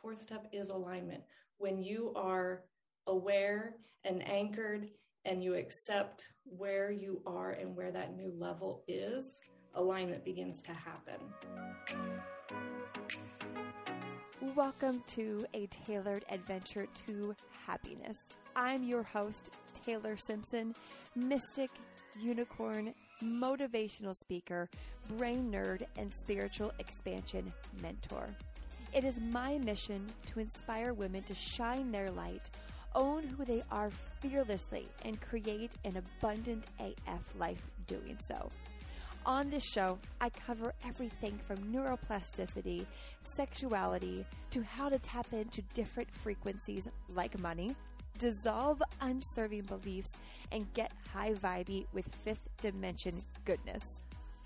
fourth step is alignment. When you are aware and anchored and you accept where you are and where that new level is, alignment begins to happen. Welcome to a tailored adventure to happiness. I'm your host, Taylor Simpson, mystic, unicorn, motivational speaker, brain nerd, and spiritual expansion mentor. It is my mission to inspire women to shine their light, own who they are fearlessly, and create an abundant AF life doing so. On this show, I cover everything from neuroplasticity, sexuality, to how to tap into different frequencies like money, dissolve unserving beliefs, and get high vibey with fifth dimension goodness.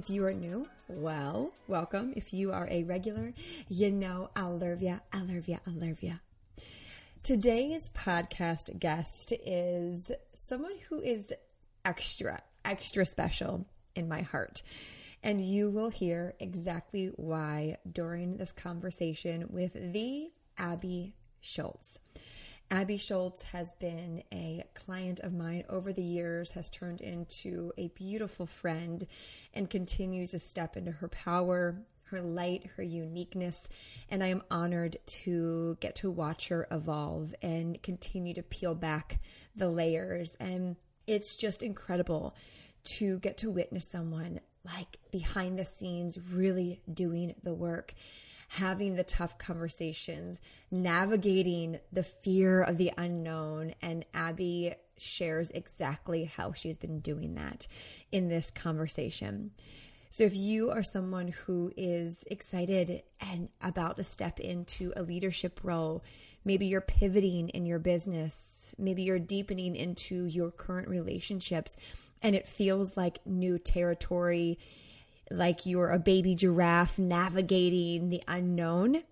If you are new, well, welcome. If you are a regular, you know I love ya. Today's podcast guest is someone who is extra, extra special in my heart. And you will hear exactly why during this conversation with the Abby Schultz. Abby Schultz has been a client of mine over the years, has turned into a beautiful friend, and continues to step into her power, her light, her uniqueness. And I am honored to get to watch her evolve and continue to peel back the layers. And it's just incredible to get to witness someone like behind the scenes really doing the work having the tough conversations, navigating the fear of the unknown. And Abby shares exactly how she's been doing that in this conversation. So if you are someone who is excited and about to step into a leadership role, maybe you're pivoting in your business, maybe you're deepening into your current relationships and it feels like new territory like you're a baby giraffe navigating the unknown,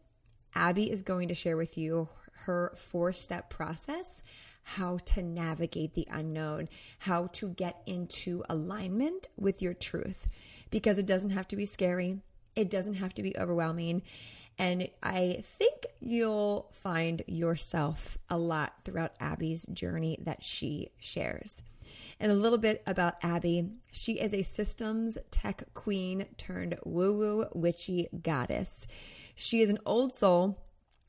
Abby is going to share with you her four step process how to navigate the unknown, how to get into alignment with your truth, because it doesn't have to be scary, it doesn't have to be overwhelming. And I think you'll find yourself a lot throughout Abby's journey that she shares. And a little bit about Abby. She is a systems tech queen turned woo woo witchy goddess. She is an old soul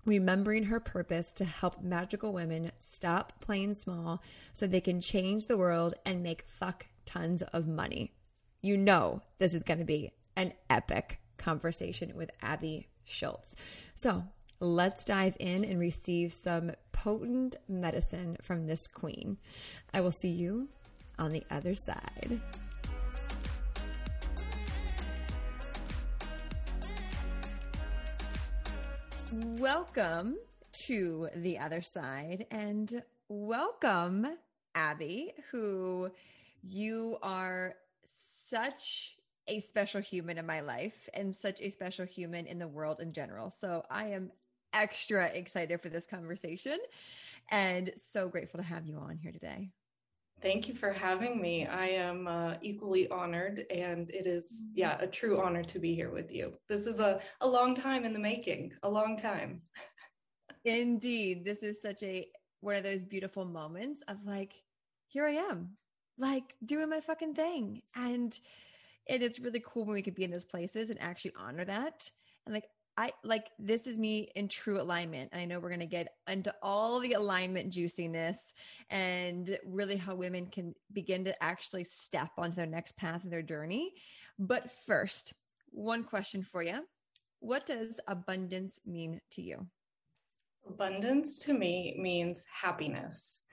remembering her purpose to help magical women stop playing small so they can change the world and make fuck tons of money. You know, this is going to be an epic conversation with Abby Schultz. So let's dive in and receive some potent medicine from this queen. I will see you on the other side. Welcome to the other side and welcome, Abby, who you are such a special human in my life and such a special human in the world in general. So I am extra excited for this conversation and so grateful to have you on here today. Thank you for having me. I am uh, equally honored, and it is, yeah, a true honor to be here with you. This is a, a long time in the making, a long time. Indeed. This is such a one of those beautiful moments of like, here I am, like doing my fucking thing. And and it's really cool when we could be in those places and actually honor that. And like I like this is me in true alignment. And I know we're going to get into all the alignment juiciness and really how women can begin to actually step onto their next path of their journey. But first, one question for you What does abundance mean to you? Abundance to me means happiness.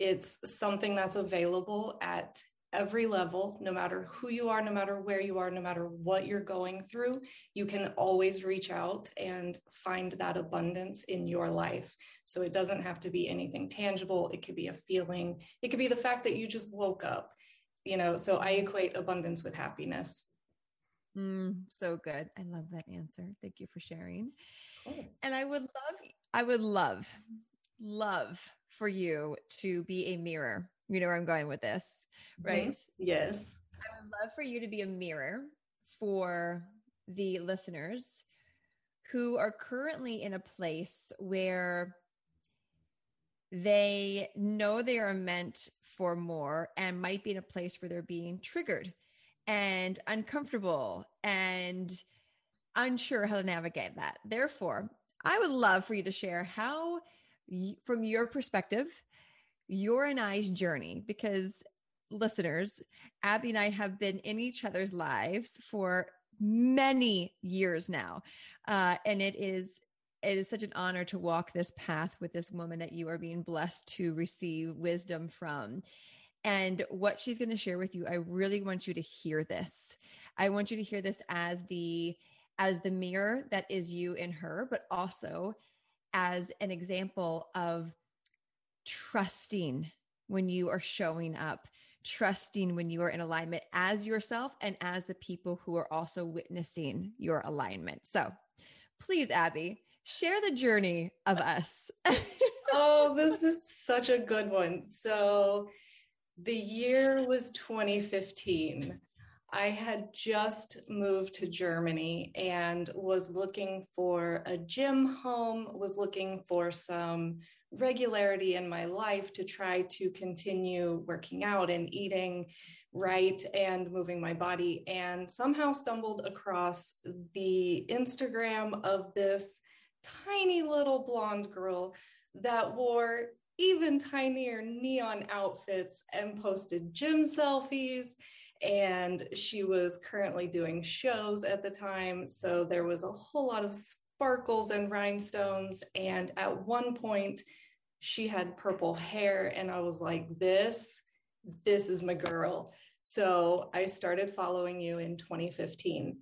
It's something that's available at every level, no matter who you are, no matter where you are, no matter what you're going through, you can always reach out and find that abundance in your life. So it doesn't have to be anything tangible. It could be a feeling, it could be the fact that you just woke up, you know. So I equate abundance with happiness. Mm, so good. I love that answer. Thank you for sharing. And I would love, I would love, love for you to be a mirror you know where I'm going with this, right? Mm-hmm. Yes. I would love for you to be a mirror for the listeners who are currently in a place where they know they are meant for more and might be in a place where they're being triggered and uncomfortable and unsure how to navigate that. Therefore, I would love for you to share how, from your perspective, your and I's journey because listeners, Abby and I have been in each other's lives for many years now. Uh, and it is it is such an honor to walk this path with this woman that you are being blessed to receive wisdom from. And what she's going to share with you, I really want you to hear this. I want you to hear this as the as the mirror that is you in her, but also as an example of trusting when you are showing up, trusting when you are in alignment as yourself and as the people who are also witnessing your alignment. So please, Abby, share the journey of us. oh, this is such a good one. So the year was 2015. I had just moved to Germany and was looking for a gym home, was looking for some regularity in my life to try to continue working out and eating right and moving my body. And somehow stumbled across the Instagram of this tiny little blonde girl that wore even tinier neon outfits and posted gym selfies. And she was currently doing shows at the time. So there was a whole lot of sparkles and rhinestones and at one point she had purple hair and i was like this this is my girl. So i started following you in 2015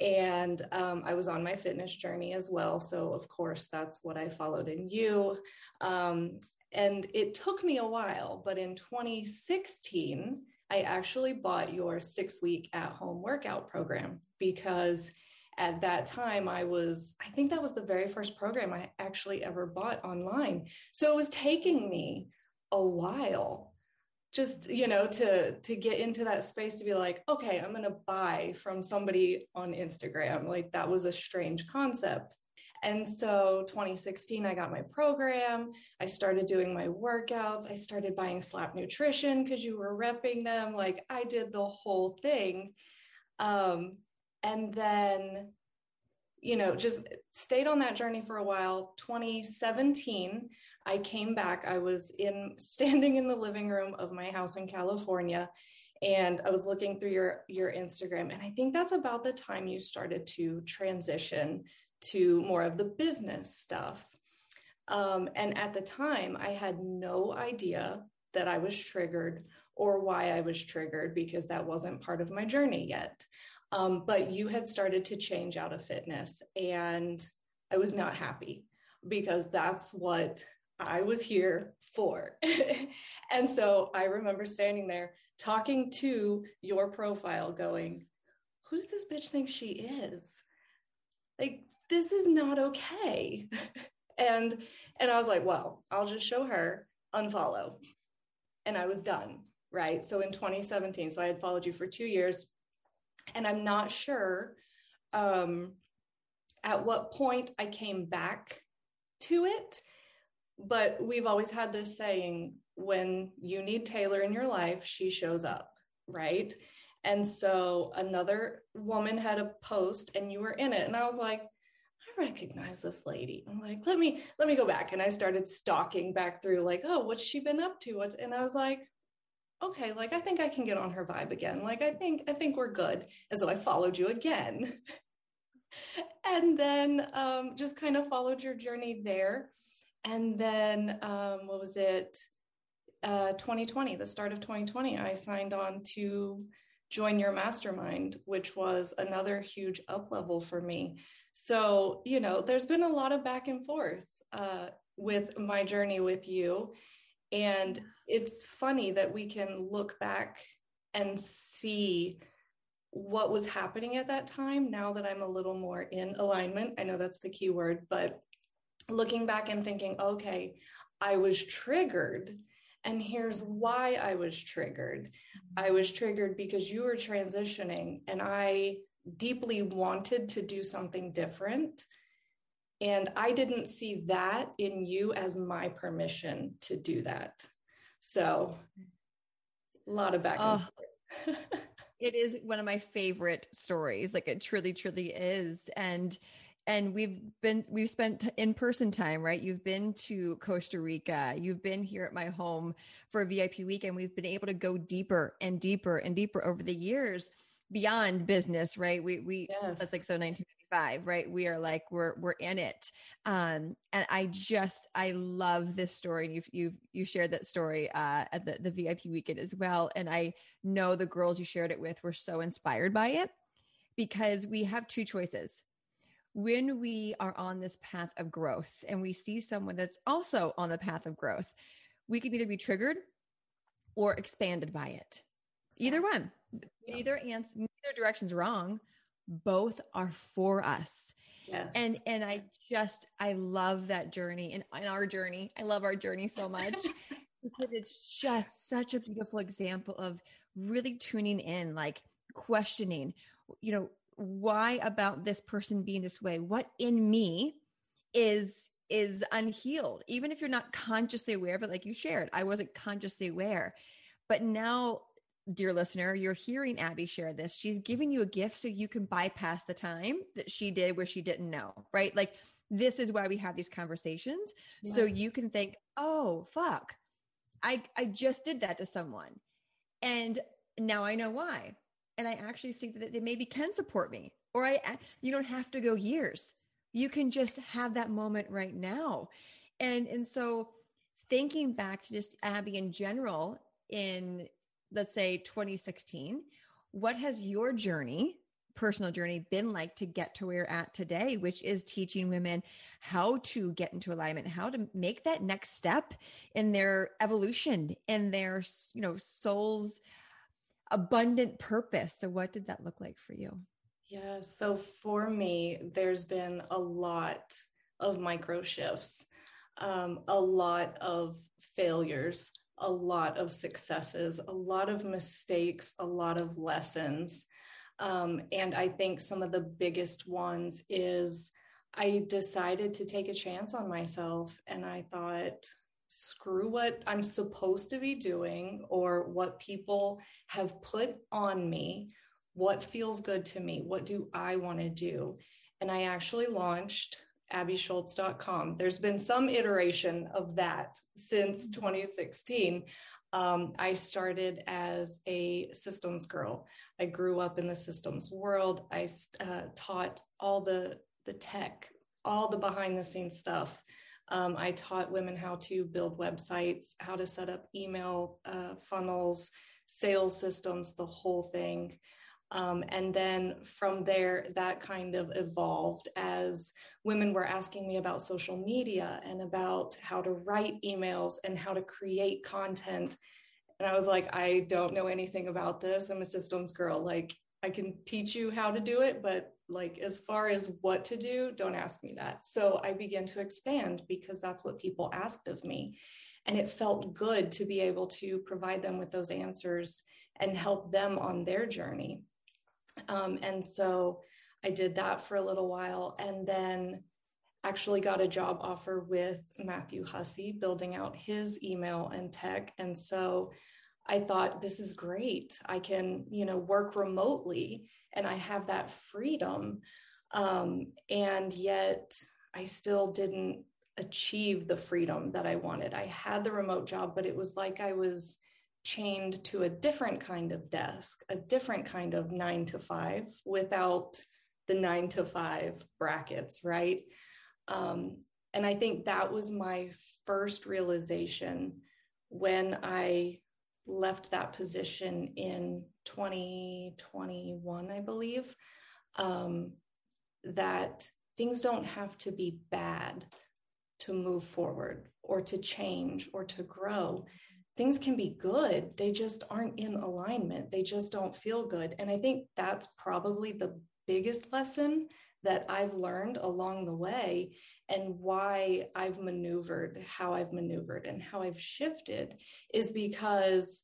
and um, i was on my fitness journey as well so of course that's what i followed in you. Um, and it took me a while but in 2016 i actually bought your six week at home workout program because at that time i was i think that was the very first program i actually ever bought online. So it was taking me a while just you know to to get into that space to be like okay i'm going to buy from somebody on instagram. Like that was a strange concept. And so 2016 i got my program. I started doing my workouts. I started buying slap nutrition because you were repping them. Like i did the whole thing. Um, and then you know just stayed on that journey for a while. 2017 i came back. I was in standing in the living room of my house in california and i was looking through your your instagram and i think that's about the time you started to transition to more of the business stuff. Um, and at the time i had no idea that i was triggered or why i was triggered because that wasn't part of my journey yet um, but you had started to change out of fitness, and I was not happy because that's what I was here for. and so I remember standing there talking to your profile, going, Who does this bitch think she is? Like, this is not okay. and and I was like, well, I'll just show her, unfollow. And I was done. Right. So in 2017, so I had followed you for two years, and I'm not sure um, at what point I came back to it. But we've always had this saying when you need Taylor in your life, she shows up, right? And so another woman had a post and you were in it. And I was like, I recognize this lady. I'm like, let me let me go back. And I started stalking back through, like, oh, what's she been up to? What's and I was like, okay, like I think I can get on her vibe again. Like I think I think we're good. And so I followed you again. and then um, just kind of followed your journey there. And then um, what was it? uh, 2020, the start of 2020, I signed on to join your mastermind, which was another huge up level for me. So, you know, there's been a lot of back and forth uh, with my journey with you. And it's funny that we can look back and see what was happening at that time now that I'm a little more in alignment. I know that's the key word, but looking back and thinking, okay, I was triggered. And here's why I was triggered. I was triggered because you were transitioning and I deeply wanted to do something different. And I didn't see that in you as my permission to do that. So, a lot of back and forth. it is one of my favorite stories. Like it truly, truly is. And and we've been we've spent in-person time right you've been to costa rica you've been here at my home for a vip week and we've been able to go deeper and deeper and deeper over the years beyond business right we we yes. that's like so 1995 right? We are like we're we're in it. Um and i just i love this story. And you've you've you shared that story uh at the the vip weekend as well. And i know the girls you shared it with were so inspired by it because we have two choices. When we are on this path of growth and we see someone that's also on the path of growth, we can either be triggered or expanded by it. Either one, either answer, neither direction's wrong. Both are for us. Yes. And and I just I love that journey and, and our journey. I love our journey so much because it's just such a beautiful example of really tuning in, like questioning, you know, why about this person being this way what in me is is unhealed even if you're not consciously aware of it like you shared i wasn't consciously aware but now dear listener you're hearing abby share this she's mm. giving you a gift so you can bypass the time that she did where she didn't know right like this is why we have these conversations yeah. so you can think oh fuck i i just did that to someone and now i know why and I actually see that they maybe can support me. Or I you don't have to go years. You can just have that moment right now. And and so thinking back to just Abby in general in let's say 2016, what has your journey personal journey been like to get to where you're at today, which is teaching women how to get into alignment, how to make that next step in their evolution, in their, you know, soul's abundant purpose. So, what did that look like for you? Yeah. So, for me, there's been a lot of micro shifts, um, a lot of failures, a lot of successes, a lot of mistakes, a lot of lessons. Um, and I think some of the biggest ones is I decided to take a chance on myself. And I thought, screw what I'm supposed to be doing or what people have put on me. What feels good to me? What do I want to do? And I actually launched abbyschultz.com. There's been some iteration of that since mm-hmm. 2016. Um, I started as a systems girl. I grew up in the systems world. I uh, taught all the the tech, all the behind the scenes stuff. Um, I taught women how to build websites, how to set up email uh, funnels, sales systems, the whole thing. Um, and then from there, that kind of evolved as women were asking me about social media and about how to write emails and how to create content. And I was like, I don't know anything about this. I'm a systems girl. Like, I can teach you how to do it, but like as far as what to do, don't ask me that. So I began to expand because that's what people asked of me. And it felt good to be able to provide them with those answers and help them on their journey. Um, and so I did that for a little while and then actually got a job offer with Matthew Hussey building out his email and tech. And so I thought this is great. I can, you know, work remotely and I have that freedom. Um, and yet I still didn't achieve the freedom that I wanted. I had the remote job, but it was like I was chained to a different kind of desk, a different kind of nine to five without the nine to five brackets, right? Um, and I think that was my first realization when I left that position in 2021, I believe, um, that things don't have to be bad to move forward or to change or to grow. Things can be good, they just aren't in alignment. They just don't feel good. And I think that's probably the biggest lesson that I've learned along the way and why I've maneuvered, how I've maneuvered, and how I've shifted is because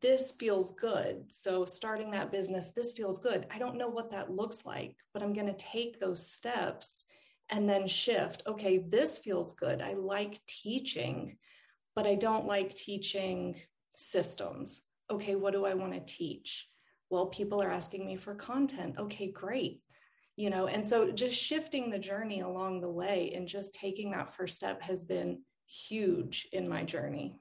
this feels good. So, starting that business, this feels good. I don't know what that looks like, but I'm going to take those steps and then shift. Okay, this feels good. I like teaching, but I don't like teaching systems. Okay, what do I want to teach? Well, people are asking me for content. Okay, great you know and so just shifting the journey along the way and just taking that first step has been huge in my journey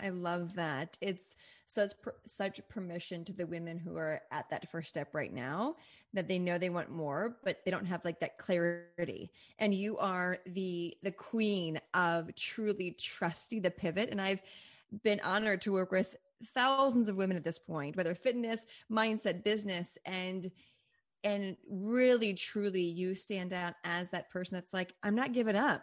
i love that it's such such permission to the women who are at that first step right now that they know they want more but they don't have like that clarity. And you are the the queen of truly trusting the pivot. And i've been honored to work with thousands of women at this point whether fitness mindset business and and really truly you stand out as that person that's like i'm not giving up.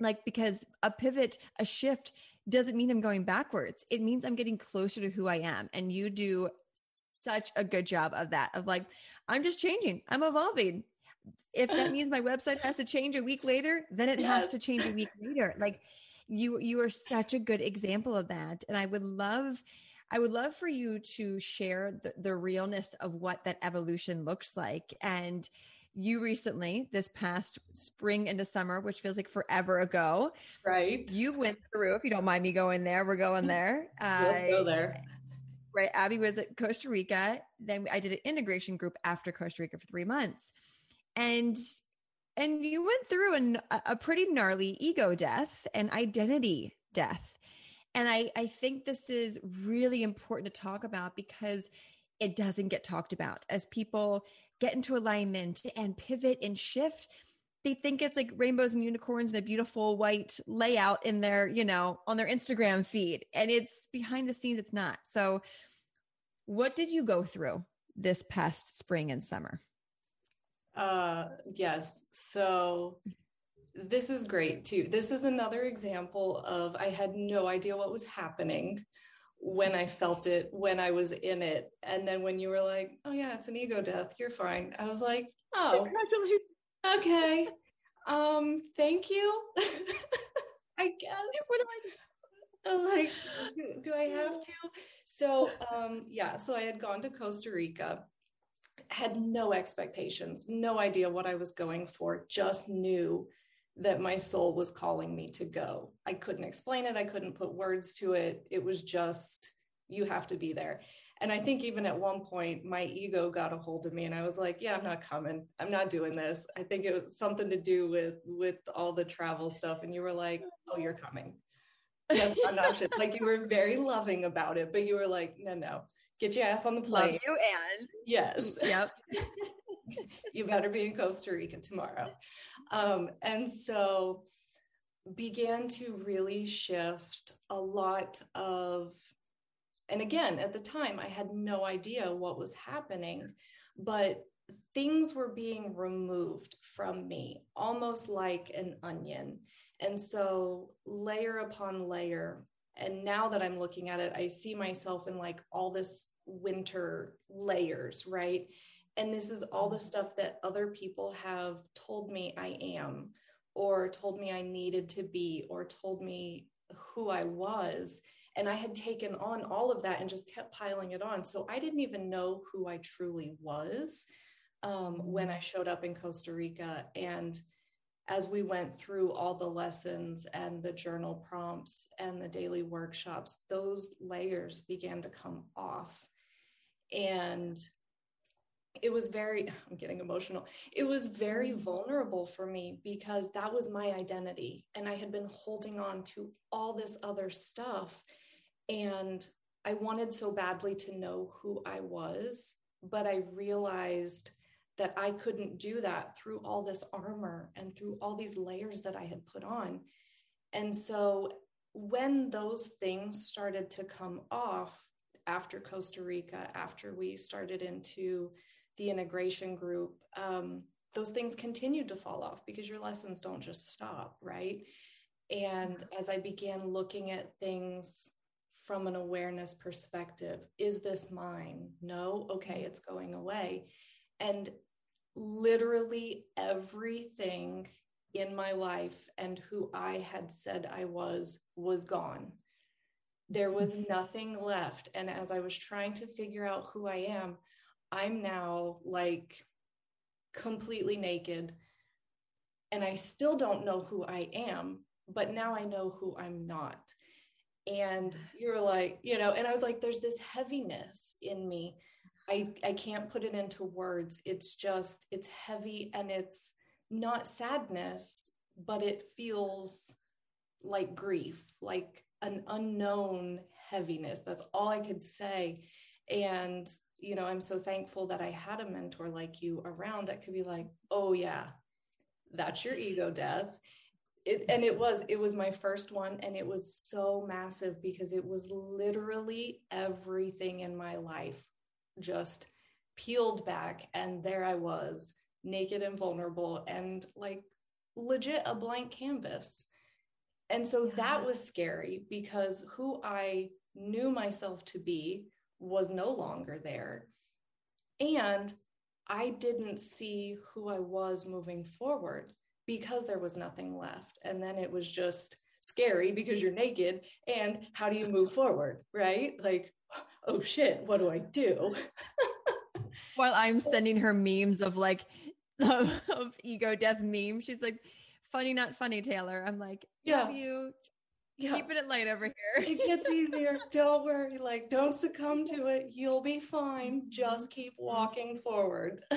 Like because a pivot a shift doesn't mean i'm going backwards. It means i'm getting closer to who i am. And you do such a good job of that of like i'm just changing. I'm evolving. If that means my website has to change a week later then it yes. has to change a week later. Like you you are such a good example of that. And i would love I would love for you to share the, the realness of what that evolution looks like. And you recently, this past spring into summer, which feels like forever ago, right? You went through. If you don't mind me going there, we're going mm-hmm. there. Let's go there. Right, Abby was at Costa Rica. Then I did an integration group after Costa Rica for three months, and and you went through an, a pretty gnarly ego death and identity death and I, I think this is really important to talk about because it doesn't get talked about as people get into alignment and pivot and shift they think it's like rainbows and unicorns and a beautiful white layout in their you know on their instagram feed. And it's behind the scenes it's not. So what did you go through this past spring and summer? Uh yes. So this is great too. This is another example of I had no idea what was happening when I felt it, when I was in it. And then when you were like, oh, yeah, it's an ego death, you're fine. I was like, oh, congratulations. Okay. Um, thank you. I guess. What do I I'm like, do, do I have to? So, um, yeah, so I had gone to Costa Rica, had no expectations, no idea what I was going for, just knew that my soul was calling me to go. I couldn't explain it, I couldn't put words to it. It was just, you have to be there. And I think even at one point, my ego got a hold of me, and I was like, "Yeah, I'm not coming. I'm not doing this." I think it was something to do with with all the travel stuff. And you were like, "Oh, you're coming." Yes, I'm not like you were very loving about it, but you were like, "No, no, get your ass on the plane." Love you and yes, yep. you better be in Costa Rica tomorrow. Um, and so began to really shift a lot of, and again, at the time, I had no idea what was happening, but things were being removed from me almost like an onion. And so, layer upon layer. And now that I'm looking at it, I see myself in like all this winter layers, right? And this is all the stuff that other people have told me I am, or told me I needed to be, or told me who I was. And I had taken on all of that and just kept piling it on. So I didn't even know who I truly was um, when I showed up in Costa Rica. And as we went through all the lessons and the journal prompts and the daily workshops, those layers began to come off. And it was very i'm getting emotional it was very mm. vulnerable for me because that was my identity and i had been holding on to all this other stuff and i wanted so badly to know who i was but i realized that i couldn't do that through all this armor and through all these layers that i had put on and so when those things started to come off after Costa Rica, after we started into the integration group, um, those things continued to fall off because your lessons don't just stop, right? And as I began looking at things from an awareness perspective, is this mine? No, okay, it's going away. And literally everything in my life and who I had said I was was gone. There was mm-hmm. nothing left. And as I was trying to figure out who I am, I'm now like completely naked. And I still don't know who I am, but now I know who I'm not. And you're like, you know, and I was like, there's this heaviness in me. I, I can't put it into words. It's just, it's heavy and it's, not sadness, but it feels like grief, like an unknown heaviness. That's all I could say. And, you know, I'm so thankful that I had a mentor like you around that could be like, oh, yeah, that's your ego death. It, and it was it was my first one and it was so massive because it was literally everything in my life just peeled back and there i was naked and vulnerable and like legit a blank canvas. And so that uh-huh. was scary because who I knew myself to be was no longer there. And I didn't see who I was moving forward because there was nothing left. And then it was just scary because you're naked. And how do you move forward? Right? Like, oh shit, what do I do? While I'm sending her memes of like, of, of ego death meme. She's like, funny, not funny, Taylor. I'm like, yeah, you yeah. keeping it light over here. it gets easier. Don't worry. Like, don't succumb to it. You'll be fine. Mm-hmm. Just keep mm-hmm. walking forward.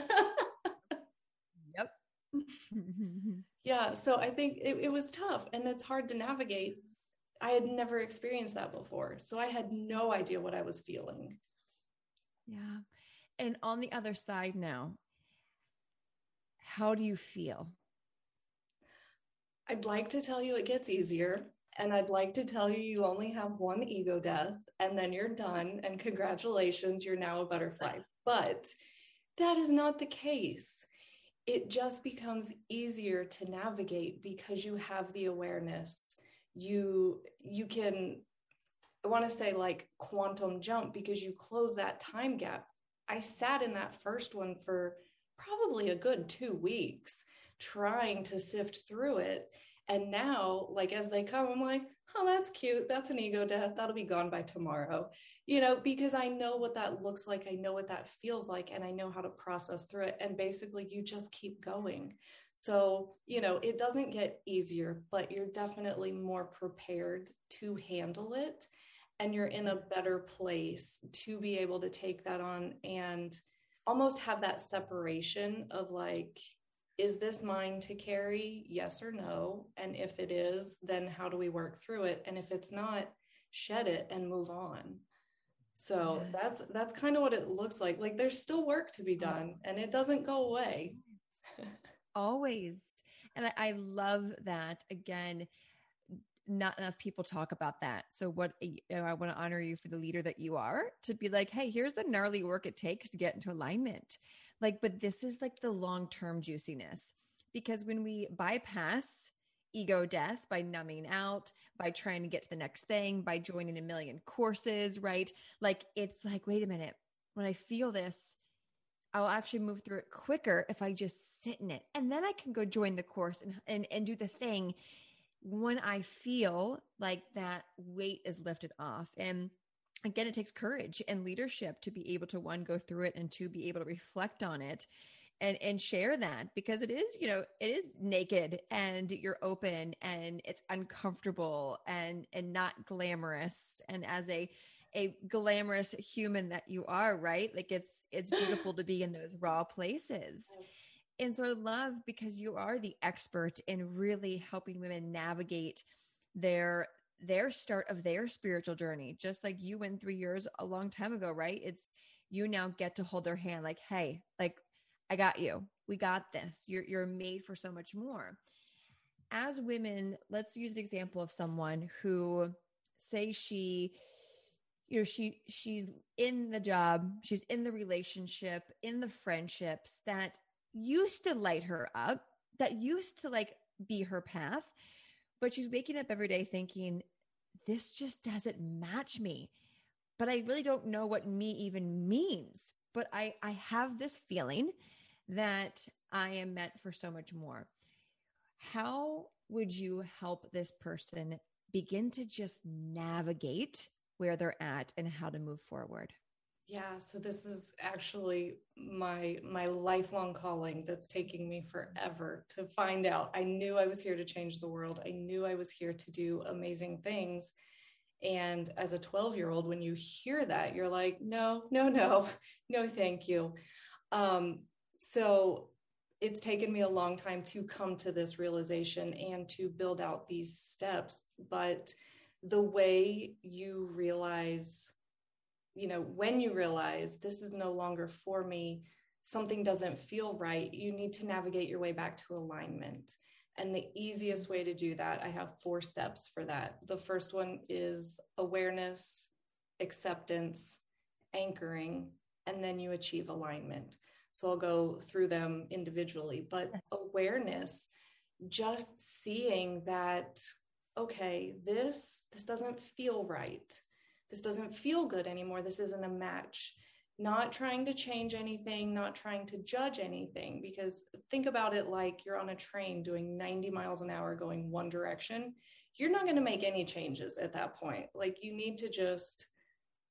yep. yeah. So I think it, it was tough and it's hard to navigate. I had never experienced that before. So I had no idea what I was feeling. Yeah. And on the other side now, how do you feel? I'd like to tell you it gets easier. And I'd like to tell you you only have one ego death and then you're done. And congratulations, you're now a butterfly. But that is not the case. It just becomes easier to navigate because you have the awareness. You you can I want to say like quantum jump because you close that time gap. I sat in that first one for probably a good two weeks trying to sift through it. And now, like as they come, I'm like, oh, that's cute. That's an ego death. That'll be gone by tomorrow. You know, because I know what that looks like. I know what that feels like, and I know how to process through it. And basically, you just keep going. So, you know, it doesn't get easier, but you're definitely more prepared to handle it. And you're in a better place to be able to take that on and almost have that separation of like, is this mine to carry? Yes or no? And if it is, then how do we work through it? And if it's not, shed it and move on. So yes. that's that's kind of what it looks like. Like there's still work to be done and it doesn't go away. Always. And I, I love that again not enough people talk about that. So what you know, I want to honor you for the leader that you are to be like, hey, here's the gnarly work it takes to get into alignment. Like, but this is like the long-term juiciness. Because when we bypass ego deaths by numbing out, by trying to get to the next thing, by joining a million courses, right? Like it's like, wait a minute, when I feel this, I'll actually move through it quicker if I just sit in it. And then I can go join the course and, and, and do the thing when I feel like that weight is lifted off. And again, it takes courage and leadership to be able to one, go through it and two, be able to reflect on it and and share that because it is you know it is naked and you're open and it's uncomfortable and and not glamorous. And as a a glamorous human that you are right? Like it's it's beautiful to be in those raw places. And so I love because you are the expert in really helping women navigate their their start of their spiritual journey just like you went 3 years a long time ago right? It's you now get to hold their hand like hey like I got you. We got this. You're you're made for so much more. As women, let's use an example of someone who say she you know she she's in the job she's in the relationship in the friendships that used to light her up that used to like be her path but she's waking up every day thinking this just doesn't match me but i really don't know what me even means but i i have this feeling that i am meant for so much more how would you help this person begin to just navigate where they're at and how to move forward? Yeah, so this is actually my my lifelong calling that's taking me forever to find out. I knew I was here to change the world. I knew I was here to do amazing things. And as a 12-year-old when you hear that, you're like, "No, no, no. No, thank you." Um so it's taken me a long time to come to this realization and to build out these steps but the way you realize you know when you realize this is no longer for me something doesn't feel right you need to navigate your way back to alignment. And the easiest way to do that i have four steps for that. The first one is awareness acceptance anchoring and then you achieve alignment. So I'll go through them individually, but awareness, just seeing that, okay, this, this doesn't feel right. This doesn't feel good anymore. This isn't a match. Not trying to change anything, not trying to judge anything, because think about it like you're on a train doing 90 miles an hour going one direction. You're not going to make any changes at that point. Like you need to just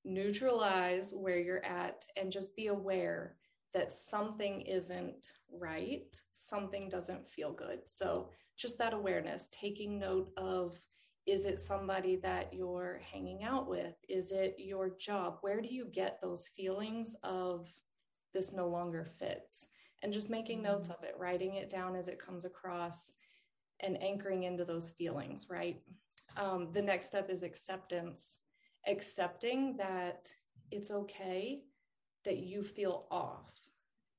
neutralize where you're at and just be aware that something isn't right, something doesn't feel good. So, just that awareness, taking note of is it somebody that you're hanging out with? Is it your job? Where do you get those feelings of this no longer fits? And just making notes of it, writing it down as it comes across, and anchoring into those feelings, right? Um, the next step is acceptance, accepting that it's okay that you feel off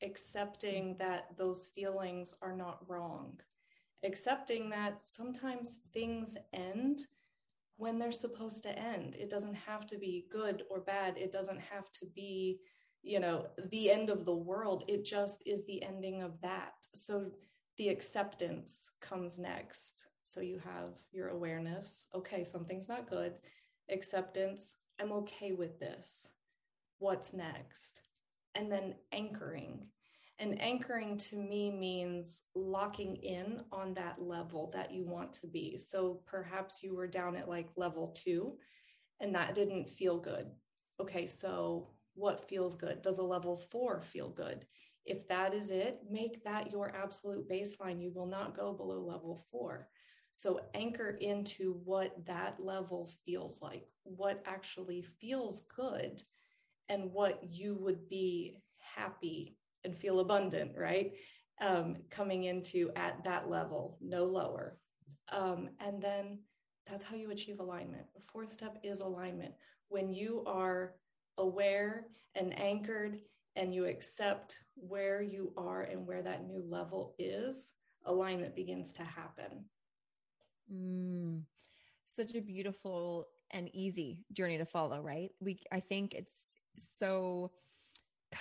accepting that those feelings are not wrong, accepting that sometimes things end when they're supposed to end. It doesn't have to be good or bad. It doesn't have to be, you know, the end of the world. It just is the ending of that. So the acceptance comes next. So you have your awareness. Okay, something's not good. Acceptance. I'm okay with this. What's next? and then anchoring. And anchoring to me means locking in on that level that you want to be. So perhaps you were down at like level two and that didn't feel good. Okay, so what feels good? Does a level four feel good? If that is it, make that your absolute baseline. You will not go below level four. So anchor into what that level feels like, what actually feels good and what you would be happy and feel abundant, right? Um, coming into at that level, no lower. Um, and then that's how you achieve alignment. The fourth step is alignment. When you are aware and anchored and you accept where you are and where that new level is, alignment begins to happen. Mm, such a beautiful and easy journey to follow, right? We I think it's so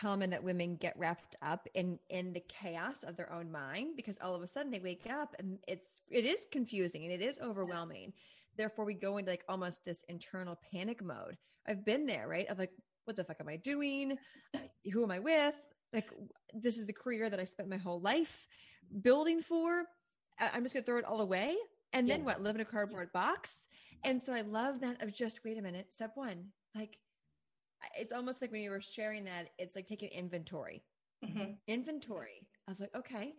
common that women get wrapped up in in the chaos of their own mind because all of a sudden they wake up and it's it is confusing and it is overwhelming. Therefore we go into like almost this internal panic mode. I've been there right? Of like what the fuck am i doing? Who am i with? Like this is the career that i spent my whole life building for. I'm just gonna throw it all away and then yeah. what? Live in a cardboard box? And so i love that of just wait a minute step one like it's almost like when you were sharing that, it's like taking inventory, mm-hmm. inventory of like, okay,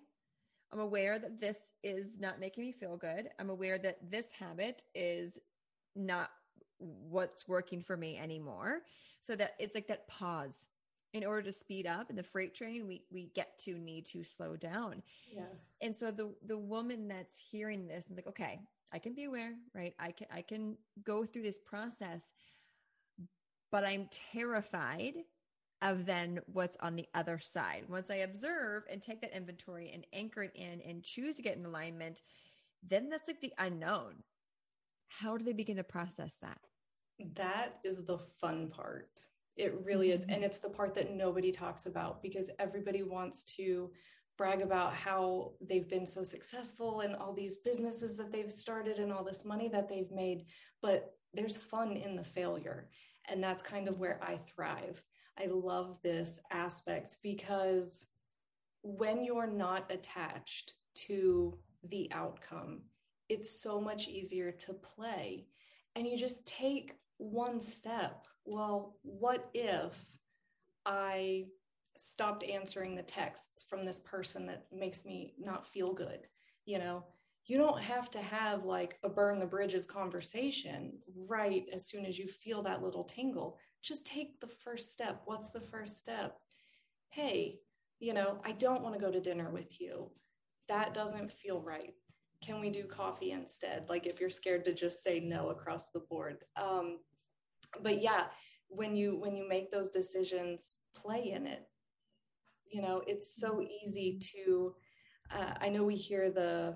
I'm aware that this is not making me feel good. I'm aware that this habit is not what's working for me anymore. So that it's like that pause. In order to speed up in the freight train, we we get to need to slow down. Yes. And so the the woman that's hearing this is like, okay, I can be aware, right? I can I can go through this process but I'm terrified of then what's on the other side. Once I observe and take that inventory and anchor it in and choose to get in alignment, then that's like the unknown. How do they begin to process that? That is the fun part. It really is. And mm-hmm. it's the part that nobody talks about because everybody wants to brag about how they've been so successful and all these businesses that they've started and all this money that they've made. But there's fun in the failure. And that's kind of where I thrive. I love this aspect because when you're not attached to the outcome, it's so much easier to play. And you just take one step. Well, what if I stopped answering the texts from this person that makes me not feel good? You know, you don't have to have like a burn the bridges conversation right as soon as you feel that little tingle. Just take the first step. What's the first step? Hey, you know, I don't want to go to dinner with you. That doesn't feel right can we do coffee instead like if you're scared to just say no across the board um, but yeah when you when you make those decisions play in it you know it's so easy to uh, i know we hear the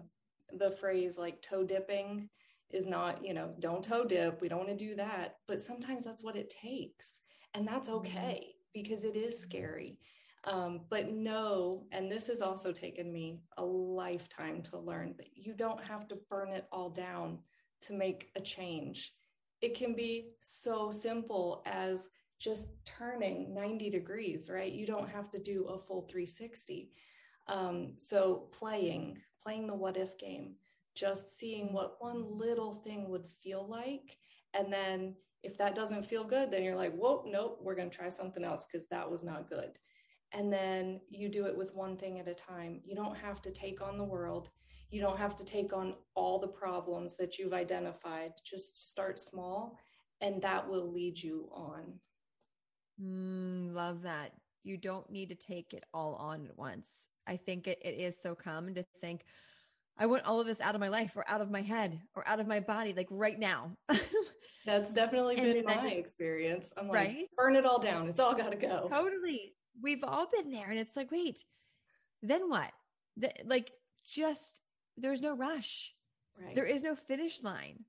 the phrase like toe dipping is not you know don't toe dip we don't want to do that but sometimes that's what it takes and that's mm-hmm. okay because it is scary um, but no, and this has also taken me a lifetime to learn, that you don't have to burn it all down to make a change. It can be so simple as just turning 90 degrees, right? You don't have to do a full 360. Um, so playing, playing the what if game, just seeing what one little thing would feel like. And then if that doesn't feel good, then you're like, whoa, nope, we're going to try something else because that was not good and then you do it with one thing at a time. You don't have to take on the world. You don't have to take on all the problems that you've identified. Just start small, and that will lead you on. Mm, love that. You don't need to take it all on at once. I think it, it is so common to think, I want all of this out of my life or out of my head or out of my body, like right now. That's definitely been my just, experience. I'm like, right? burn it all down. It's all got to go. Totally we've all been there and it's like wait then what the, like just there's no rush right. there is no finish line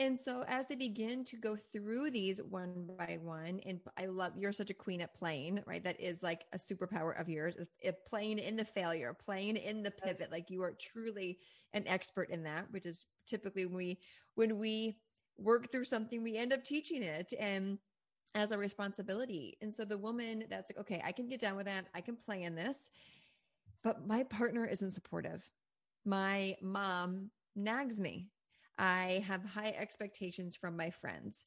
and so as they begin to go through these one by one and i love you're such a queen at playing right that is like a superpower of yours is playing in the failure playing in the pivot like you are truly an expert in that which is typically when we when we work through something we end up teaching it and as a responsibility. And so the woman that's like, okay, I can get down with that. I can play in this, but my partner isn't supportive. My mom nags me. I have high expectations from my friends.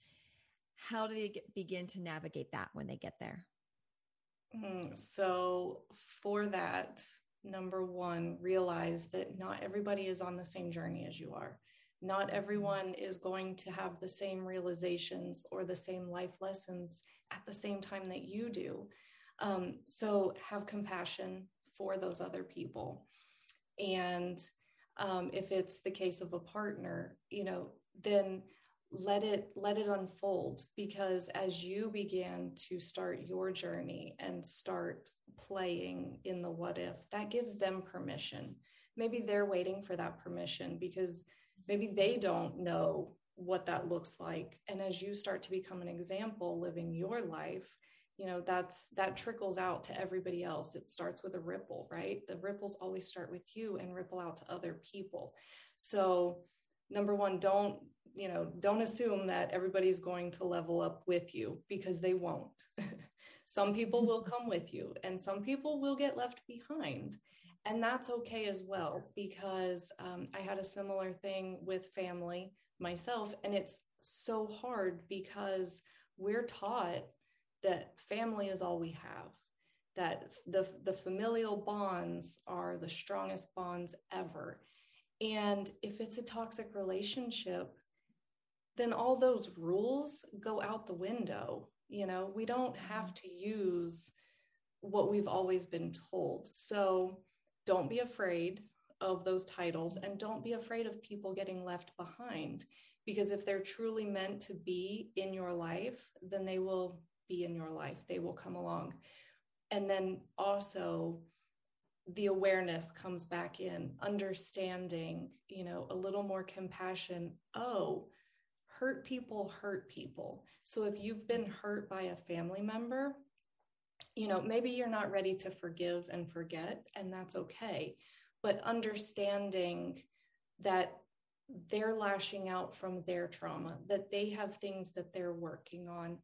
How do they get, begin to navigate that when they get there? Mm, so, for that, number one, realize that not everybody is on the same journey as you are not everyone is going to have the same realizations or the same life lessons at the same time that you do. Um, so have compassion for those other people. And um, if it's the case of a partner, you know, then let it let it unfold because as you begin to start your journey and start playing in the what if that gives them permission. Maybe they're waiting for that permission because maybe they don't know what that looks like. And as you start to become an example living your life you know that's that trickles out to everybody else. It starts with a ripple right? The ripples always start with you and ripple out to other people. So number one don't you know don't assume that everybody's going to level up with you because they won't. Some people will come with you and some people will get left behind. And that's okay as well because um, i had a similar thing with family myself and it's so hard because we're taught that family is all we have that the the familial bonds are the strongest bonds ever. And if it's a toxic relationship then all those rules go out the window. You know we don't have to use what we've always been told. So don't be afraid of those titles and don't be afraid of people getting left behind because if they're truly meant to be in your life then they will be in your life they will come along and then also the awareness comes back in, understanding, you know, a little more compassion. Oh, hurt people hurt people. So if you've been hurt by a family member, you know, maybe you're not ready to forgive and forget, and that's okay. But understanding that they're lashing out from their trauma, that they have things that they're working on.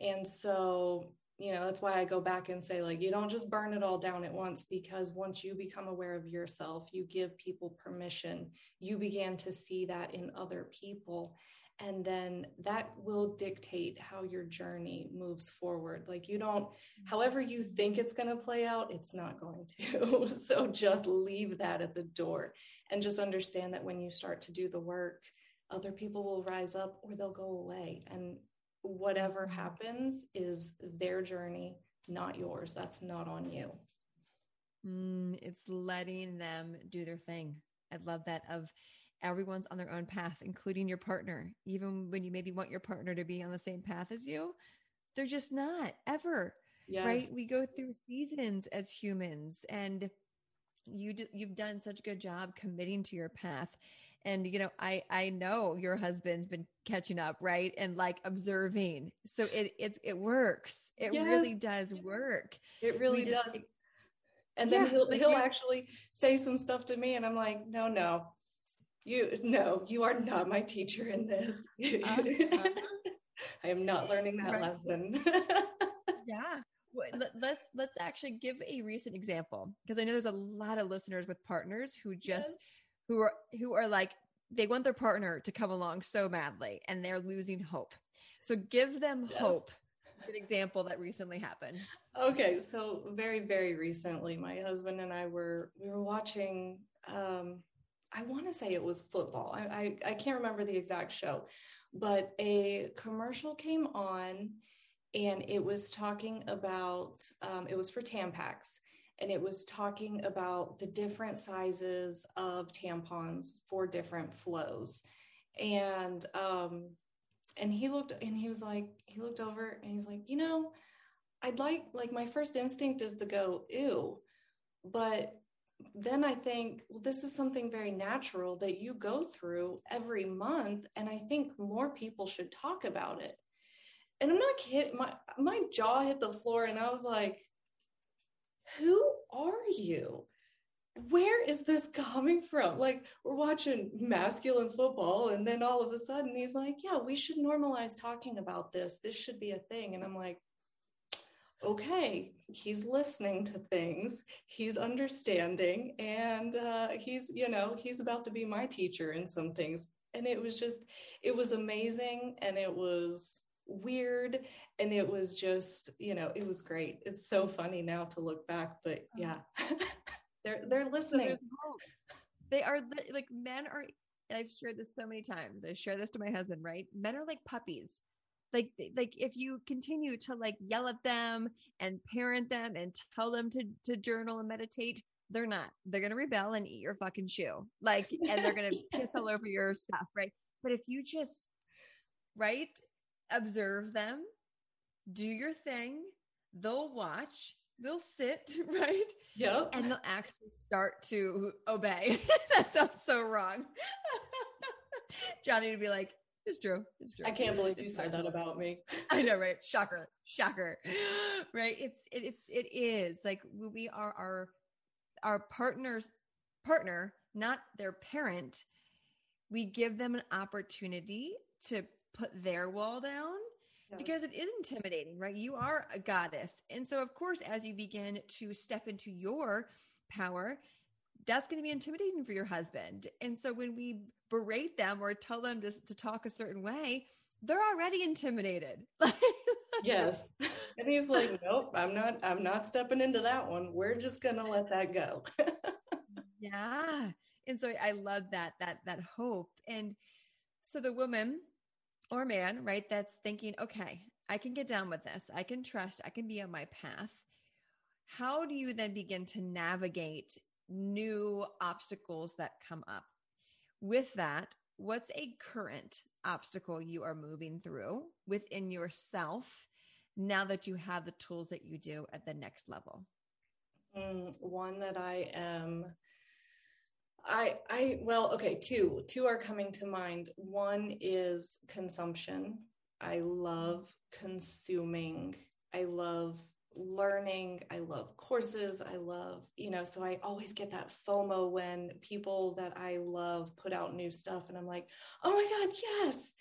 And so, you know, that's why I go back and say, like, you don't just burn it all down at once because once you become aware of yourself, you give people permission. You began to see that in other people. And then that will dictate how your journey moves forward. Like you don't mm-hmm. however you think it's going to play out it's not going to. So just leave that at the door and just understand that when you start to do the work other people will rise up or they'll go away. And whatever happens is their journey not yours that's not on you mm, it's letting them do their thing i love that of everyone's on their own path, including your partner. Even when you maybe want your partner to be on the same path as you, they're just not ever. Yes. Right? We go through seasons as humans and you do, you've done such a good job committing to your path and you know i i know your husband's been catching up right? And like observing. So it it, it works. It yes. really does work. It really just, does. and then yeah, he'll he'll actually say some stuff to me and i'm like no no. You no you are not my teacher in this. Uh, uh, i am not learning that right. lesson. Yeah. Let's let's actually give a recent example because i know there's a lot of listeners with partners who just yes. Who are who are like they want their partner to come along so madly and they're losing hope so give them yes. hope an example that recently happened okay so very very recently my husband and i were we were watching um I want to say it was football. I, I, I can't remember the exact show, but a commercial came on and it was talking about, um, it was for Tampax and it was talking about the different sizes of tampons for different flows. And, um, and he looked and he was like, he looked over and he's like, you know, I'd like, like my first instinct is to go, ew, but then I think, well, this is something very natural that you go through every month. And I think more people should talk about it. And I'm not kidding, my, my jaw hit the floor and I was like, who are you? Where is this coming from? Like, we're watching masculine football, and then all of a sudden he's like, Yeah, we should normalize talking about this. This should be a thing. And I'm like, okay, he's listening to things, he's understanding, and uh, he's, you know, he's about to be my teacher in some things. And it was just, it was amazing and it was weird and it was just, you know, it was great. It's so funny now to look back, but oh. yeah, they're they're listening. They are like men are. I've shared this so many times. I share this to my husband. Right, men are like puppies like like if you continue to like yell at them and parent them and tell them to to journal and meditate they're not they're going to rebel and eat your fucking shoe like and they're going to piss all over your stuff right but if you just right observe them do your thing they'll watch they'll sit right yeah and they'll actually start to obey that sounds so wrong johnny would be like it's true. It's true. I can't believe you said that about me. I know, right? Shocker. Shocker. Right? It's it, it's it is like we are our our partner's partner, not their parent. We give them an opportunity to put their wall down yes. because it is intimidating, right? You are a goddess. And so of course as you begin to step into your power, that's going to be intimidating for your husband. And so when we berate them or tell them to, to talk a certain way, they're already intimidated. yes. And he's like, nope, I'm not, I'm not stepping into that one. We're just going to let that go. yeah. And so I love that, that, that hope. And so the woman or man, right, that's thinking, okay, I can get down with this. I can trust, I can be on my path. How do you then begin to navigate new obstacles that come up. With that, what's a current obstacle you are moving through within yourself now that you have the tools that you do at the next level? Mm, one that I am I I well, okay, two. Two are coming to mind. One is consumption. I love consuming. I love learning. I love courses. I love, you know, so I always get that FOMO when people that I love put out new stuff and I'm like, "Oh my god, yes."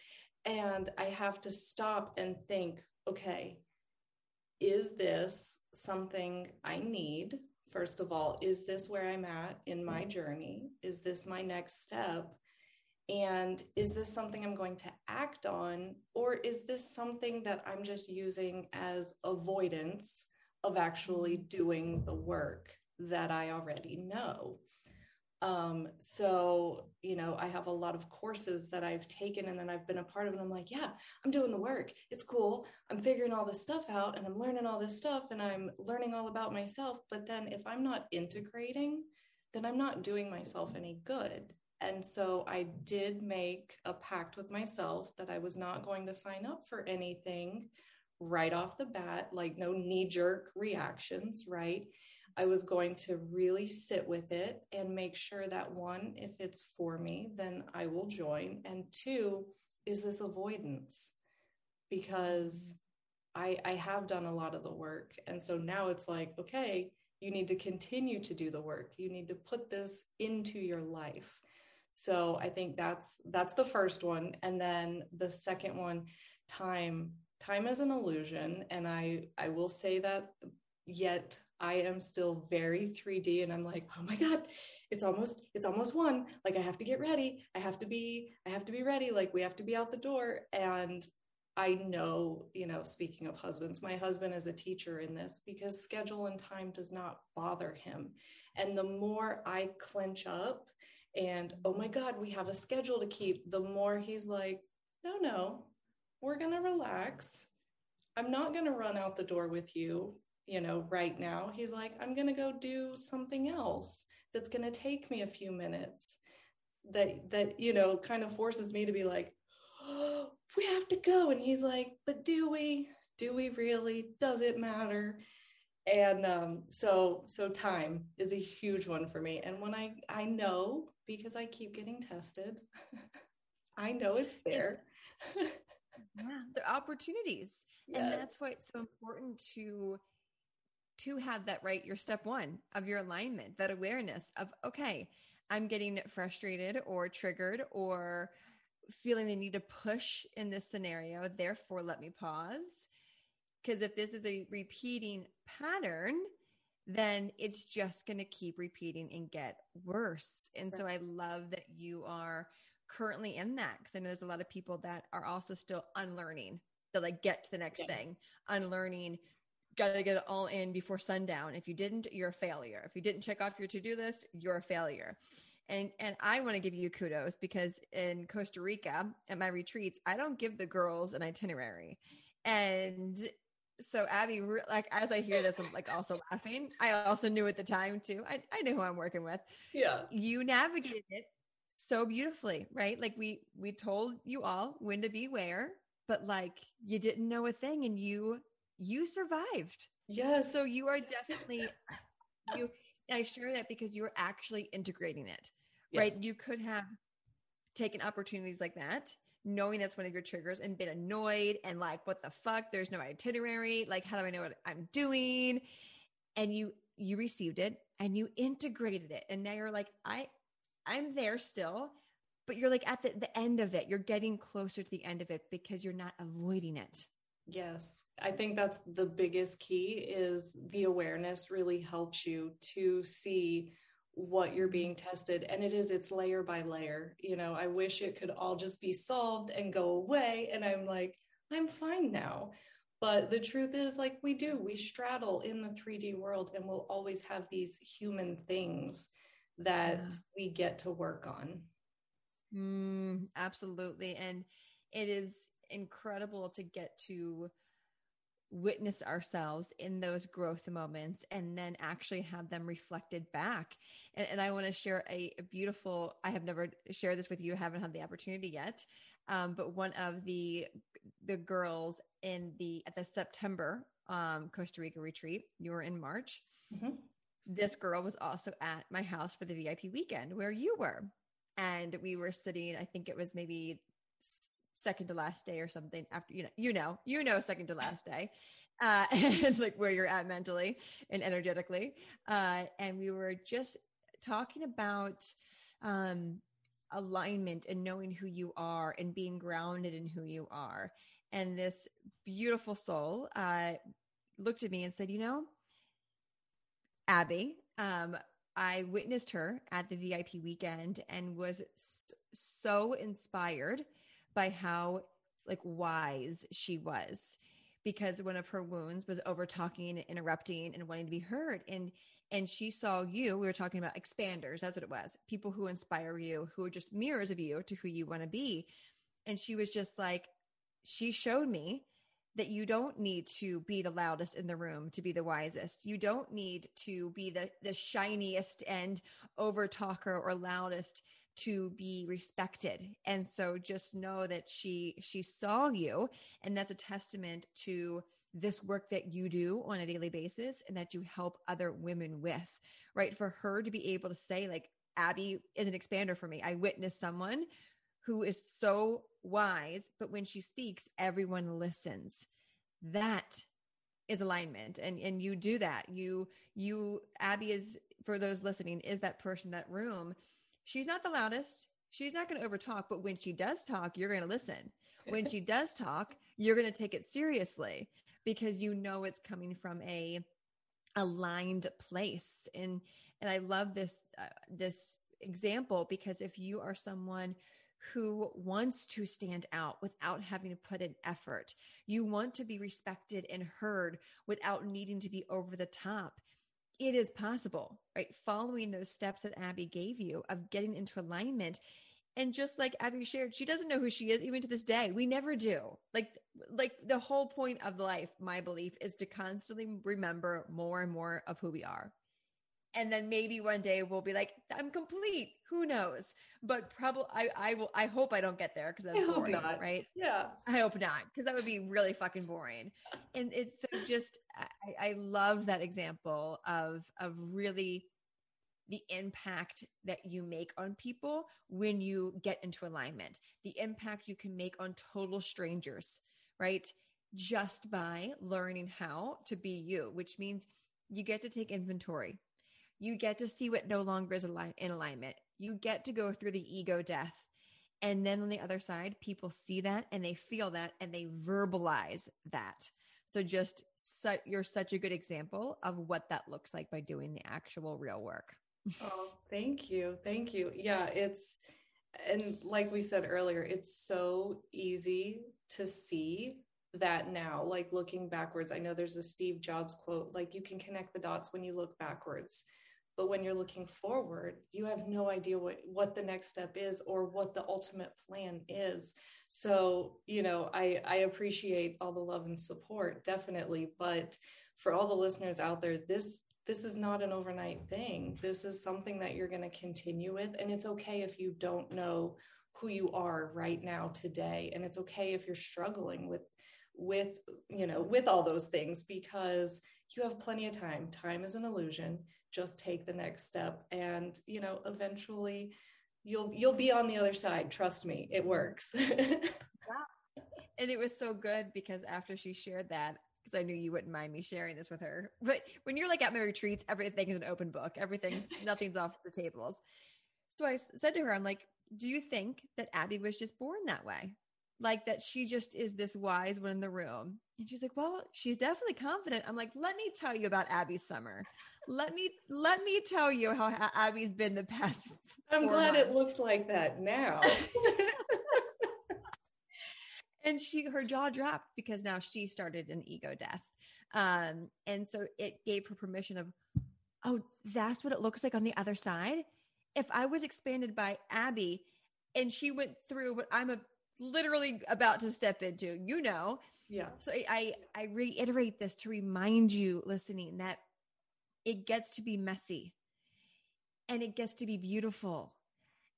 And I have to stop and think, okay, is this something I need? First of all, is this where I'm at in my mm-hmm. journey? Is this my next step? And is this something I'm going to act on? Or is this something that I'm just using as avoidance of actually mm-hmm. doing the work that I already know? Um, so, you know, I have a lot of courses that I've taken and then I've been a part of, and I'm like, yeah, I'm doing the work. It's cool. I'm figuring all this stuff out and I'm learning all this stuff and I'm learning all about myself. But then if I'm not integrating, then I'm not doing myself any good. And so I did make a pact with myself that I was not going to sign up for anything right off the bat, like no knee jerk reactions, right? I was going to really sit with it and make sure that one, if it's for me, then I will join. And two, is this avoidance? Because I, I have done a lot of the work. And so now it's like, okay, you need to continue to do the work. You need to put this into your life. So I think that's that's the first one. And then the second one, time. Time is an illusion. And I I will say that yet I am still very 3D and I'm like, oh my God, it's almost, it's almost one. Like I have to get ready. I have to be, I have to be ready. Like we have to be out the door. And I know, you know, speaking of husbands, my husband is a teacher in this because schedule and time does not bother him. And the more I clench up and, oh my God, we have a schedule to keep, the more he's like, no, no, we're going to relax. I'm not going to run out the door with you you know, right now. He's like, I'm going to go do something else that's going to take me a few minutes. That, that, you know, kind of forces me to be like, oh, we have to go. And he's like, but do we? Do we really? Does it matter? And um, so, so time is a huge one for me. And when I, I know because I keep getting tested, I know it's there. yeah, the opportunities. Yes. And that's why it's so important to to have that right your step one of your alignment that awareness of okay i'm getting frustrated or triggered or feeling the need to push in this scenario therefore let me pause because if this is a repeating pattern then it's just going to keep repeating and get worse and right. so i love that you are currently in that because i know there's a lot of people that are also still unlearning to like get to the next yeah. thing unlearning got to get it all in before sundown. If you didn't, you're a failure. If you didn't check off your to-do list, you're a failure. And and I want to give you kudos because in Costa Rica at my retreats, I don't give the girls an itinerary. And so Abby, like as I hear this, I'm like also laughing. I also knew at the time too. I, I knew who I'm working with. Yeah. You navigated it so beautifully, right? Like we we told you all when to be where, but like you didn't know a thing and you you survived. Yes. So you are definitely you I share that because you are actually integrating it. Yes. Right? You could have taken opportunities like that, knowing that's one of your triggers and been annoyed and like, what the fuck? There's no itinerary. Like, how do I know what I'm doing? And you you received it and you integrated it. And now you're like, I I'm there still, but you're like at the, the end of it. You're getting closer to the end of it because you're not avoiding it. Yes, I think that's the biggest key is the awareness really helps you to see what you're being tested and it is it's layer by layer. You know, I wish it could all just be solved and go away and I'm like I'm fine now. But the truth is like we do, we straddle in the 3D world and we'll always have these human things that yeah. we get to work on. Mm, absolutely. And it is incredible to get to witness ourselves in those growth moments and then actually have them reflected back. And, and I want to share a, a, beautiful, I have never shared this with you, haven't had the opportunity yet. Um, but one of the, the girls in the, at the September, um, Costa Rica retreat, you were in March. Mm-hmm. this girl was also at my house for the VIP weekend where you were. And we were sitting, I think it was maybe second to last day or something after you know you know you know second to last day uh and like where you're at mentally and energetically. Uh and we were just talking about um alignment and knowing who you are and being grounded in who you are. And this beautiful soul uh looked at me and said you know abby um I witnessed her at the VIP weekend and was so inspired by how like wise she was because one of her wounds was over talking and interrupting and wanting to be heard. And and she saw you we were talking about expanders that's what it was people who inspire you who are just mirrors of you to who you want to be. And she was just like she showed me that you don't need to be the loudest in the room to be the wisest. You don't need to be the the shiniest and over talker or loudest to be respected. And so just know that she she saw you and that's a testament to this work that you do on a daily basis and that you help other women with right? For her to be able to say like abby is an expander for me. I witnessed someone who is so wise but when she speaks everyone listens. That is alignment and and you do that. You you abby is for those listening is that person that room she's not the loudest. She's not going to overtalk, but when she does talk, you're going to listen. When she does talk, you're going to take it seriously because you know it's coming from a aligned place. And and I love this uh, this example because if you are someone who wants to stand out without having to put in effort. You want to be respected and heard without needing to be over the top it is possible, right? Following those steps that Abby gave you of getting into alignment. And just like Abby shared, she doesn't know who she is even to this day. We never do. Like, like the whole point of life, my belief is to constantly remember more and more of who we are and then maybe one day we'll be like i'm complete. Who knows? But probably i i will i hope i don't get there because that's boring not. right? Yeah. I hope not because that would be really fucking boring. And it's so just I, I love that example of of really the impact that you make on people when you get into alignment the impact you can make on total strangers right? Just by learning how to be you which means you get to take inventory you get to see what no longer is in alignment. You get to go through the ego death. And then on the other side, people see that and they feel that and they verbalize that. So just you're such a good example of what that looks like by doing the actual real work. oh, thank you. Thank you. Yeah, it's and like we said earlier, it's so easy to see that now like looking backwards. I know there's a Steve Jobs quote like you can connect the dots when you look backwards but when you're looking forward you have no idea what what the next step is or what the ultimate plan is. So you know i i appreciate all the love and support definitely. But for all the listeners out there this this is not an overnight thing. This is something that you're going to continue with. And it's okay if you don't know who you are right now today. And it's okay if you're struggling with with you know with all those things because you have plenty of time. Time is an illusion just take the next step and you know eventually you'll you'll be on the other side trust me it works yeah. and it was so good because after she shared that because I knew you wouldn't mind me sharing this with her. But when you're like at my retreats, everything is an open book. Everything's nothing's off the tables. So I said to her, I'm like, do you think that Abby was just born that way? like that she just is this wise one in the room. And she's like, "Well, she's definitely confident." I'm like, "Let me tell you about Abby's summer. Let me let me tell you how Abby's been the past." I'm glad months. it looks like that now. and she her jaw dropped because now she started an ego death. Um, and so it gave her permission of, "Oh, that's what it looks like on the other side." If I was expanded by Abby and she went through what I'm a literally about to step into, you know. Yeah. So I I reiterate this to remind you listening that it gets to be messy and it gets to be beautiful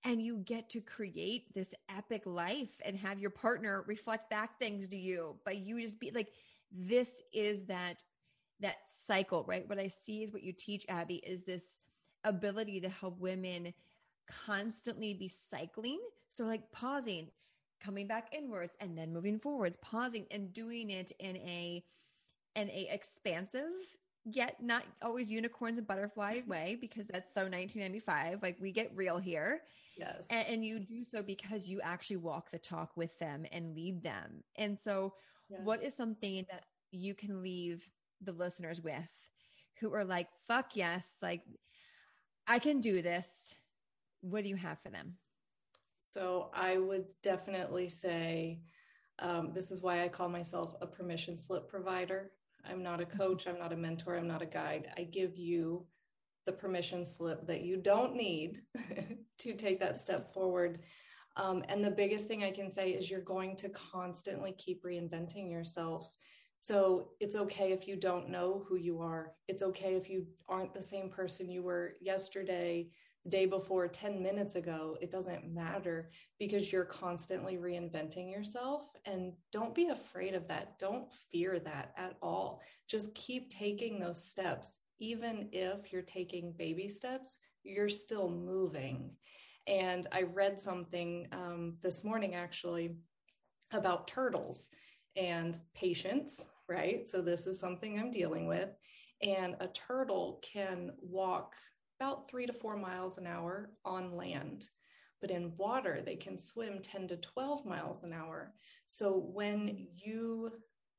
and you get to create this epic life and have your partner reflect back things to you But you just be like this is that that cycle, right? What I see is what you teach, Abby, is this ability to help women constantly be cycling. So like pausing, coming back inwards and then moving forwards, pausing and doing it in a in a expansive yet not always unicorns and butterfly way because that's so 1995 like we get real here. Yes. And, and, you do so because you actually walk the talk with them and lead them. And so yes. what is something that you can leave the listeners with who are like fuck yes like i can do this. What do you have for them? So i would definitely say um, this is why i call myself a permission slip provider I'm not a coach, I'm not a mentor, I'm not a guide. I give you the permission slip that you don't need to take that step forward. Um, and the biggest thing I can say is you're going to constantly keep reinventing yourself. So it's okay if you don't know who you are. It's okay if you aren't the same person you were yesterday day before 10 minutes ago, it doesn't matter because you're constantly reinventing yourself. And don't be afraid of that. Don't fear that at all. Just keep taking those steps. Even if you're taking baby steps, you're still moving. And I read something um, this morning actually about turtles and patience, right? So, this is something I'm dealing with. And a turtle can walk about three to four miles an hour on land. But in water, they can swim 10 to 12 miles an hour. So when you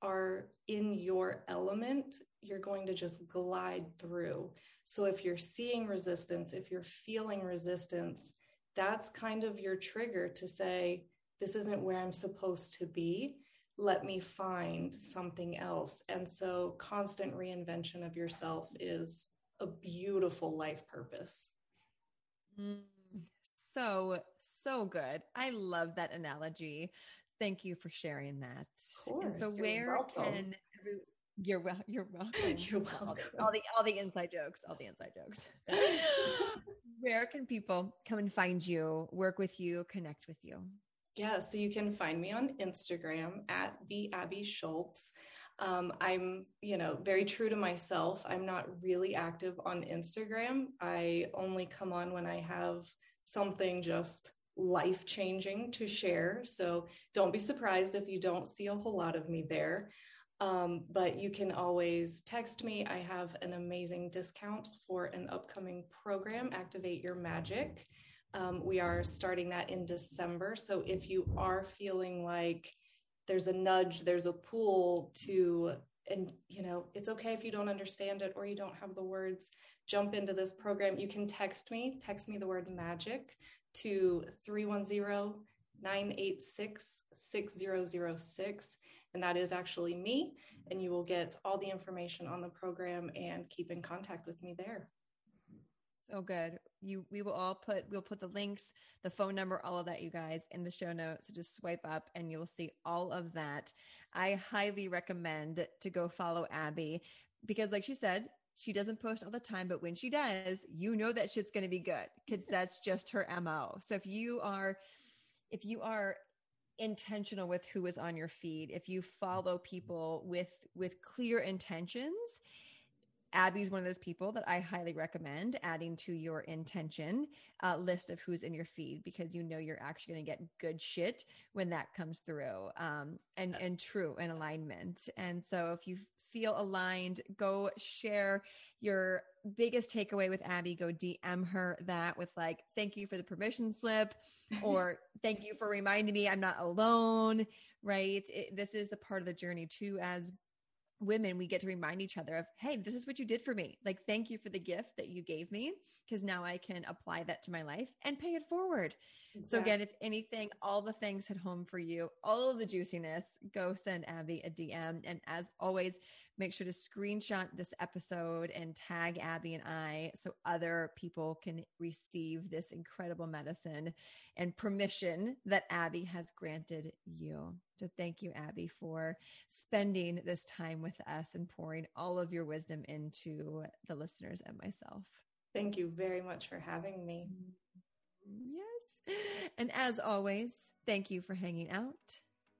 are in your element, you're going to just glide through. So if you're seeing resistance, if you're feeling resistance, that's kind of your trigger to say, this isn't where I'm supposed to be. Let me find something else. And so constant reinvention of yourself is a beautiful life purpose. Mm, so, so good. I love that analogy. Thank you for sharing that. And so, where welcome. can every, you're well, you're welcome. You're welcome. All the, all the, all the inside jokes, all the inside jokes. where can people come and find you, work with you, connect with you? Yeah, so you can find me on Instagram at the Abby Schultz. Um, I'm, you know, very true to myself. I'm not really active on Instagram. I only come on when I have something just life changing to share. So don't be surprised if you don't see a whole lot of me there. Um, but you can always text me. I have an amazing discount for an upcoming program, Activate Your Magic. Um, we are starting that in December. So if you are feeling like there's a nudge, there's a pull to, and you know, it's okay if you don't understand it or you don't have the words, jump into this program. You can text me, text me the word magic to 310 986 6006. And that is actually me. And you will get all the information on the program and keep in contact with me there. So good. You we will all put we'll put the links, the phone number, all of that you guys in the show notes. So just swipe up and you'll see all of that. I highly recommend to go follow Abby because like she said, she doesn't post all the time, but when she does, you know that shit's going to be good cuz that's just her MO. So if you are if you are intentional with who is on your feed, if you follow mm-hmm. people with with clear intentions, Abby's one of those people that I highly recommend adding to your intention uh, list of who's in your feed because you know you're actually going to get good shit when that comes through um, and and true in alignment. And so if you feel aligned, go share your biggest takeaway with Abby. Go DM her that with like, thank you for the permission slip, or thank you for reminding me I'm not alone. Right? It, this is the part of the journey too, as women we get to remind each other of hey this is what you did for me. Like thank you for the gift that you gave me because now i can apply that to my life and pay it forward. Exactly. so again if anything all the things hit home for you all of the juiciness go send abby a dm and as always make sure to screenshot this episode and tag abby and i so other people can receive this incredible medicine and permission that abby has granted you so thank you, Abby, for spending this time with us and pouring all of your wisdom into the listeners and myself. Thank you very much for having me. Yes. And as always, thank you for hanging out.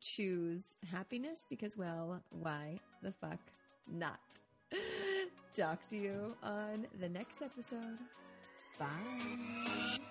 Choose happiness because, well, why the fuck not. Talk to you on the next episode. Bye.